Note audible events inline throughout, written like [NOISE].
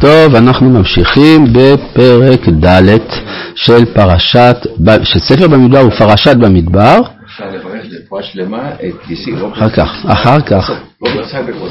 טוב, אנחנו ממשיכים בפרק ד' של פרשת, של ספר במדבר ופרשת במדבר. אפשר לברך לרפואה שלמה את גיסי. אחר כך, אחר כך. סייברבורד.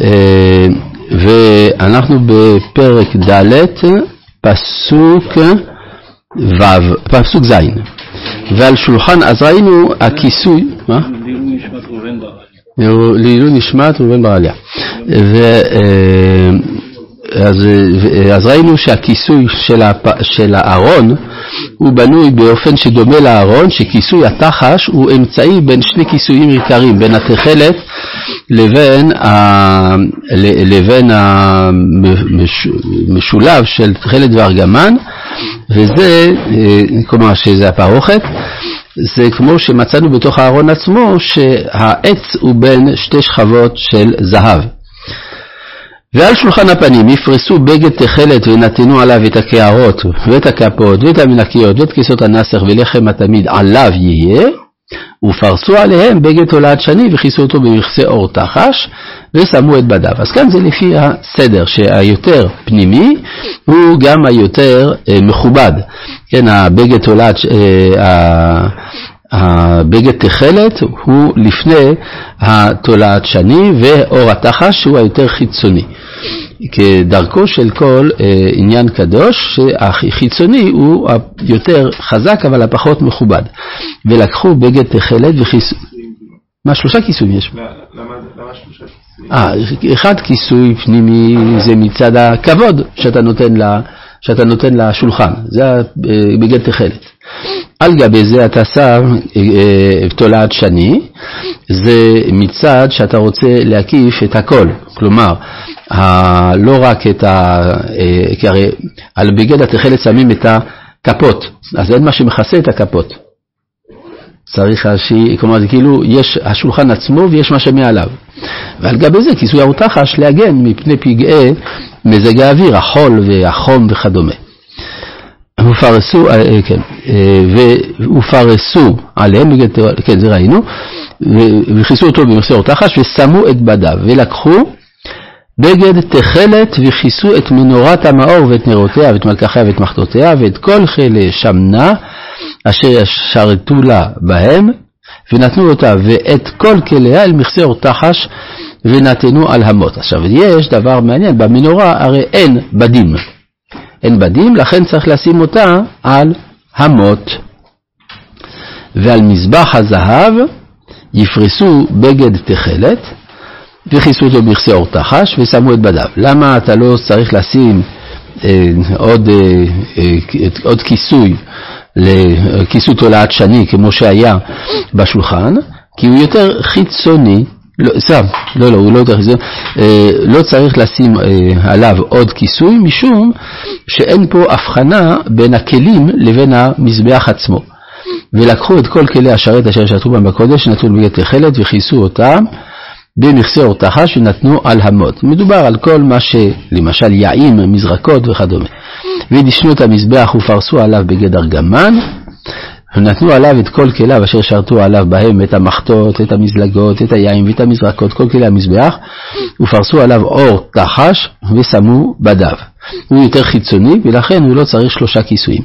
אה, ואנחנו בפרק ד', פסוק ו', פסוק ז', ועל שולחן, אז ראינו הכיסוי, מה? לעילוי נשמת ראובן ברליה. אז, אז ראינו שהכיסוי של, הפ, של הארון הוא בנוי באופן שדומה לארון, שכיסוי התחש הוא אמצעי בין שני כיסויים עיקריים, בין התכלת לבין, ה, לבין המשולב של תכלת וארגמן, וזה, כלומר שזה הפרוכת, זה כמו שמצאנו בתוך הארון עצמו, שהעץ הוא בין שתי שכבות של זהב. ועל שולחן הפנים יפרסו בגד תכלת ונתנו עליו את הקערות ואת הכפות ואת המנקיות ואת כיסות הנסך ולחם התמיד עליו יהיה ופרסו עליהם בגד תולעת שני וכיסו אותו במכסה אור תחש ושמו את בדיו. אז כאן זה לפי הסדר שהיותר פנימי הוא גם היותר אה, מכובד. כן, הבגד תולעת, אה, הבגד תכלת הוא לפני התולעת שני ואור התחש שהוא היותר חיצוני. כדרכו של כל אה, עניין קדוש, שהחיצוני הוא היותר חזק אבל הפחות מכובד. ולקחו בגד תכלת וכיסו... מה, שלושה כיסויים יש? למה שלושה כיסויים? אה, אחד כיסוי פנימי זה מצד הכבוד שאתה נותן, לה, שאתה נותן לשולחן, זה בגד תכלת. על גבי זה אתה שם אה, תולעת שני, זה מצד שאתה רוצה להקיף את הכל, כלומר, לא רק את ה... אה, כי הרי על בגד התכלת שמים את הכפות, אז אין מה שמכסה את הכפות. צריך שהיא, כלומר זה כאילו יש השולחן עצמו ויש מה שמעליו. ועל גבי זה כיסוי הרותחש להגן מפני פגעי מזג האוויר, החול והחום וכדומה. ופרסו, אה, אה, כן, ופרסו עליהם, כן זה ראינו, וכיסו אותו במכסה אורתחש ושמו את בדיו ולקחו בגד תכלת וכיסו את מנורת המאור ואת נרותיה ואת מלקחיה ואת מחתותיה ואת כל חילי שמנה אשר ישרתו לה בהם ונתנו אותה ואת כל כליה אל מכסה אורתחש ונתנו על המות. עכשיו יש דבר מעניין, במנורה הרי אין בדים. אין בדים, לכן צריך לשים אותה על המות. ועל מזבח הזהב יפרסו בגד תכלת, וכיסו אותו בכסה אור תחש ושמו את בדיו. למה אתה לא צריך לשים אה, עוד, אה, אה, עוד כיסוי, לכיסוי תולעת שני כמו שהיה בשולחן? כי הוא יותר חיצוני, לא, סתם, לא, לא, הוא לא יותר חיצוני, אה, לא צריך לשים אה, עליו עוד כיסוי משום שאין פה הבחנה בין הכלים לבין המזבח עצמו. ולקחו את כל כלי השרת אשר שתו בהם בקודש, נתנו בגט תכלת וכיסו אותם במכסה אורתחש ונתנו על המות. מדובר על כל מה שלמשל יעים, מזרקות וכדומה. ודישנו את המזבח ופרסו עליו בגד ארגמן, ונתנו עליו את כל כליו אשר שרתו עליו בהם את המחטות, את המזלגות, את היין ואת המזרקות, כל כלי המזבח, ופרסו עליו אור תחש ושמו בדיו. הוא יותר חיצוני ולכן הוא לא צריך שלושה כיסויים.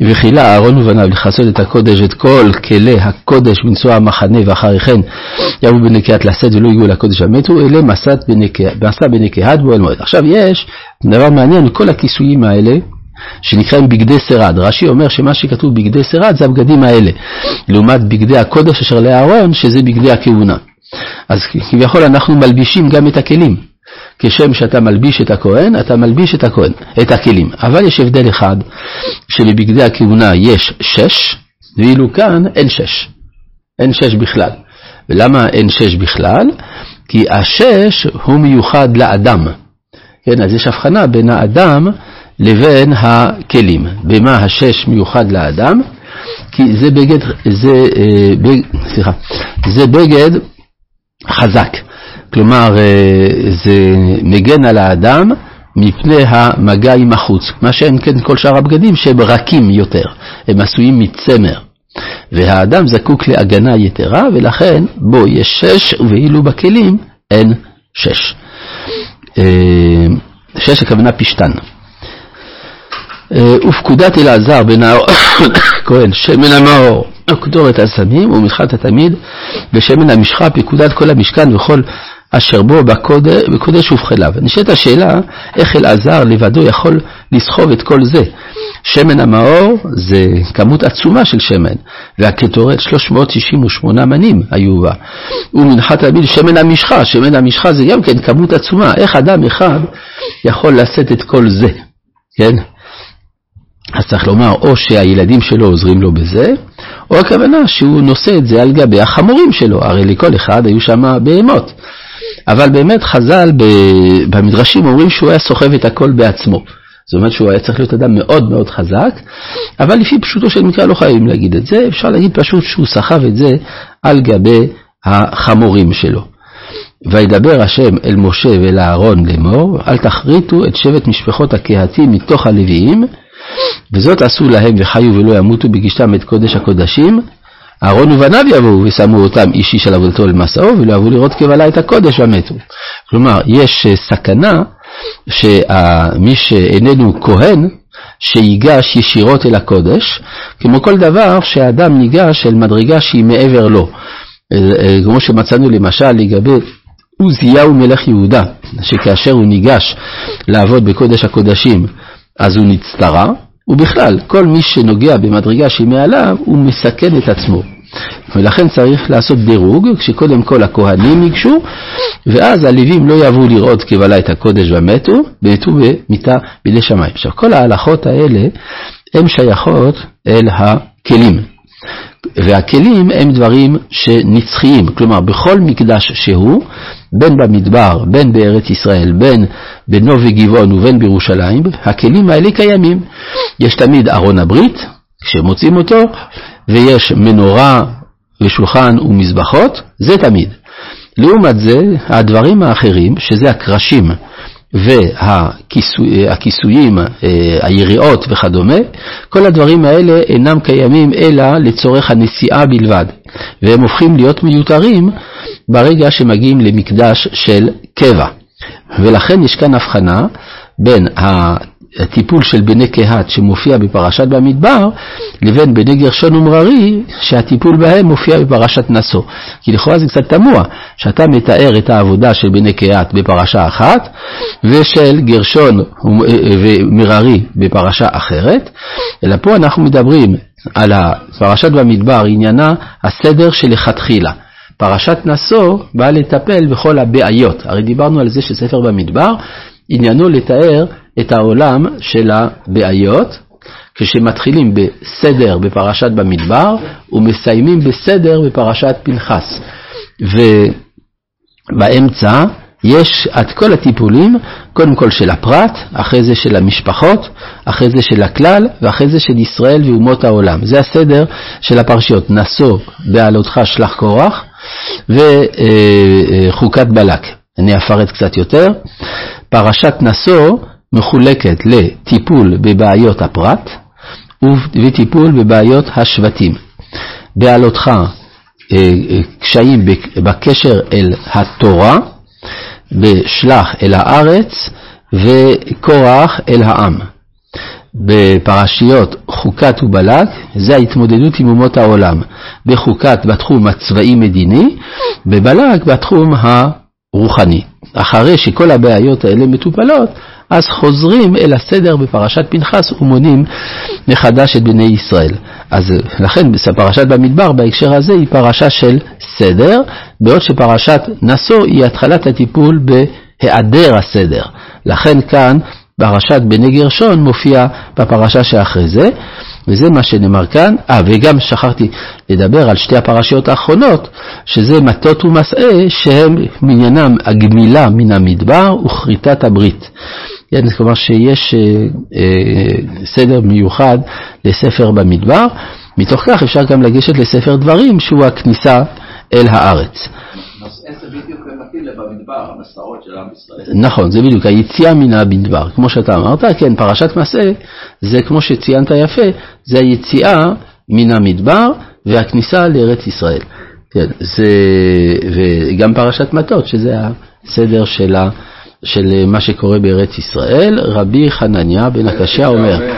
וכילה אהרון ובניו לכסות את הקודש ואת כל כלי הקודש בנשוא המחנה ואחרי כן יבואו בנקיית לשאת ולא הגיעו לקודש המתו אלה מסע בנקיית בועל מועד. עכשיו יש דבר מעניין, כל הכיסויים האלה שנקראים בגדי שרד. רש"י אומר שמה שכתוב בגדי שרד זה הבגדים האלה, לעומת בגדי הקודש אשר לאהרון שזה בגדי הכהונה. אז כביכול אנחנו מלבישים גם את הכלים. כשם שאתה מלביש את הכהן, אתה מלביש את הכהן, את הכלים. אבל יש הבדל אחד, שלבגדי הכהונה יש שש, ואילו כאן אין שש. אין שש בכלל. ולמה אין שש בכלל? כי השש הוא מיוחד לאדם. כן, אז יש הבחנה בין האדם לבין הכלים. במה השש מיוחד לאדם? כי זה בגד, זה, אה, בג, סליחה, זה בגד חזק. כלומר, אה, זה מגן על האדם מפני המגע עם החוץ, מה שאין כן כל שאר הבגדים שהם רכים יותר, הם עשויים מצמר. והאדם זקוק להגנה יתרה, ולכן בו יש שש, ואילו בכלים אין שש. אה, שש הכוונה פשתן. אה, ופקודת אלעזר בן הכהן, [COUGHS] שמן המאור, קדורת הסמים ומתחת התמיד, ושמן המשחה, פקודת כל המשכן וכל אשר בו בקודש, בקודש ובחיליו. נשאלת השאלה, איך אלעזר לבדו יכול לסחוב את כל זה? שמן המאור זה כמות עצומה של שמן, והקטורת 368 מנים היו בה. ומנחת תמיד שמן המשחה, שמן המשחה זה גם כן כמות עצומה. איך אדם אחד יכול לשאת את כל זה, כן? אז צריך לומר, או שהילדים שלו עוזרים לו בזה, או הכוונה שהוא נושא את זה על גבי החמורים שלו, הרי לכל אחד היו שם בהמות. אבל באמת חז"ל במדרשים אומרים שהוא היה סוחב את הכל בעצמו. זאת אומרת שהוא היה צריך להיות אדם מאוד מאוד חזק, אבל לפי פשוטו של מקרא לא חייבים להגיד את זה, אפשר להגיד פשוט שהוא סחב את זה על גבי החמורים שלו. וידבר השם אל משה ואל אהרון לאמור, אל תחריטו את שבט משפחות הקהתים מתוך הלוויים, וזאת עשו להם וחיו ולא ימותו בגישתם את קודש הקודשים. אהרון ובניו יבואו ושמו אותם איש איש על עבודתו למסעו ולא יבואו לראות קבלה את הקודש ומתו. כלומר, יש אה, סכנה שמי שאיננו כהן, שיגש ישירות אל הקודש, כמו כל דבר שהאדם ניגש אל מדרגה שהיא מעבר לו. אה, אה, כמו שמצאנו למשל לגבי עוזיהו מלך יהודה, שכאשר הוא ניגש לעבוד בקודש הקודשים, אז הוא נצטרע, ובכלל, כל מי שנוגע במדרגה שהיא מעליו, הוא מסכן את עצמו. ולכן צריך לעשות דירוג, כשקודם כל הכהנים ייגשו, ואז הלווים לא יבואו לראות קבלה את הקודש ומתו, ומתו במיתה בידי שמיים. עכשיו, כל ההלכות האלה הן שייכות אל הכלים. והכלים הם דברים שנצחיים, כלומר בכל מקדש שהוא, בין במדבר, בין בארץ ישראל, בין בנוב וגבעון ובין בירושלים, הכלים האלה קיימים. יש תמיד ארון הברית, כשמוצאים אותו, ויש מנורה ושולחן ומזבחות, זה תמיד. לעומת זה, הדברים האחרים, שזה הקרשים והכיסויים, אה, היריעות וכדומה, כל הדברים האלה אינם קיימים אלא לצורך הנסיעה בלבד, והם הופכים להיות מיותרים ברגע שמגיעים למקדש של קבע. ולכן יש כאן הבחנה בין הטיפול של בני קהת שמופיע בפרשת במדבר, לבין בני גרשון ומררי, שהטיפול בהם מופיע בפרשת נשוא. כי לכאורה זה קצת תמוה, שאתה מתאר את העבודה של בני קהת בפרשה אחת, ושל גרשון ומררי בפרשה אחרת, אלא פה אנחנו מדברים על פרשת במדבר, עניינה הסדר שלכתחילה. פרשת נשוא באה לטפל בכל הבעיות. הרי דיברנו על זה שספר במדבר עניינו לתאר את העולם של הבעיות, כשמתחילים בסדר בפרשת במדבר ומסיימים בסדר בפרשת פנחס. ובאמצע יש את כל הטיפולים, קודם כל של הפרט, אחרי זה של המשפחות, אחרי זה של הכלל, ואחרי זה של ישראל ואומות העולם. זה הסדר של הפרשיות. נשוא בעלותך שלח קורח, וחוקת בלק. אני אפרט קצת יותר. פרשת נשוא מחולקת לטיפול בבעיות הפרט וטיפול בבעיות השבטים. בעלותך אה, אה, קשיים בקשר אל התורה, בשלח אל הארץ וקורח אל העם. בפרשיות חוקת ובלק, זה ההתמודדות עם אומות העולם. בחוקת בתחום הצבאי-מדיני, בבלק בתחום הרוחני. אחרי שכל הבעיות האלה מטופלות, אז חוזרים אל הסדר בפרשת פנחס ומונים מחדש את בני ישראל. אז לכן פרשת במדבר בהקשר הזה היא פרשה של סדר, בעוד שפרשת נשוא היא התחלת הטיפול בהיעדר הסדר. לכן כאן פרשת בני גרשון מופיע בפרשה שאחרי זה, וזה מה שנאמר כאן. אה, וגם שכחתי לדבר על שתי הפרשיות האחרונות, שזה מטות ומסעה, שהם מעניינם הגמילה מן המדבר וכריתת הברית. כן, כלומר שיש אה, אה, סדר מיוחד לספר במדבר, מתוך כך אפשר גם לגשת לספר דברים, שהוא הכניסה אל הארץ. נכון, זה בדיוק, היציאה מן המדבר. כמו שאתה אמרת, כן, פרשת מסע, זה כמו שציינת יפה, זה היציאה מן המדבר והכניסה לארץ ישראל. כן, זה, וגם פרשת מטות, שזה הסדר של, ה, של מה שקורה בארץ ישראל, רבי חנניה בן הקשיא אומר